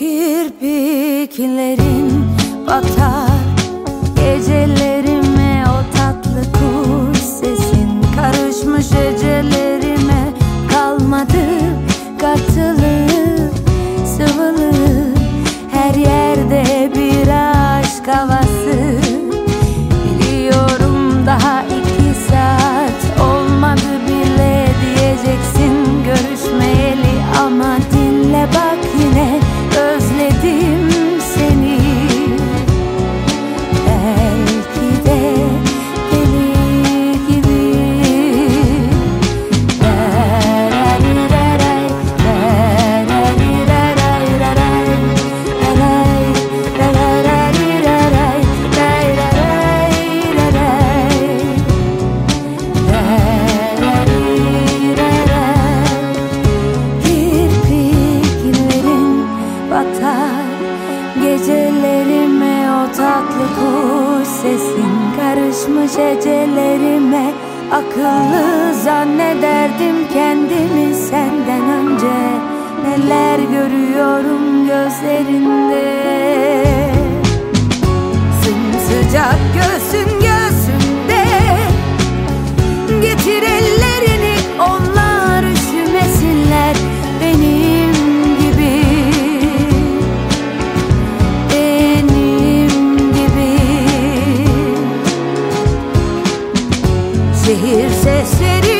Kirpiklerin batar geceleri tatlı kuş sesin Karışmış ecelerime Akıllı zannederdim kendimi senden önce. Neler görüyor Şehir sesleri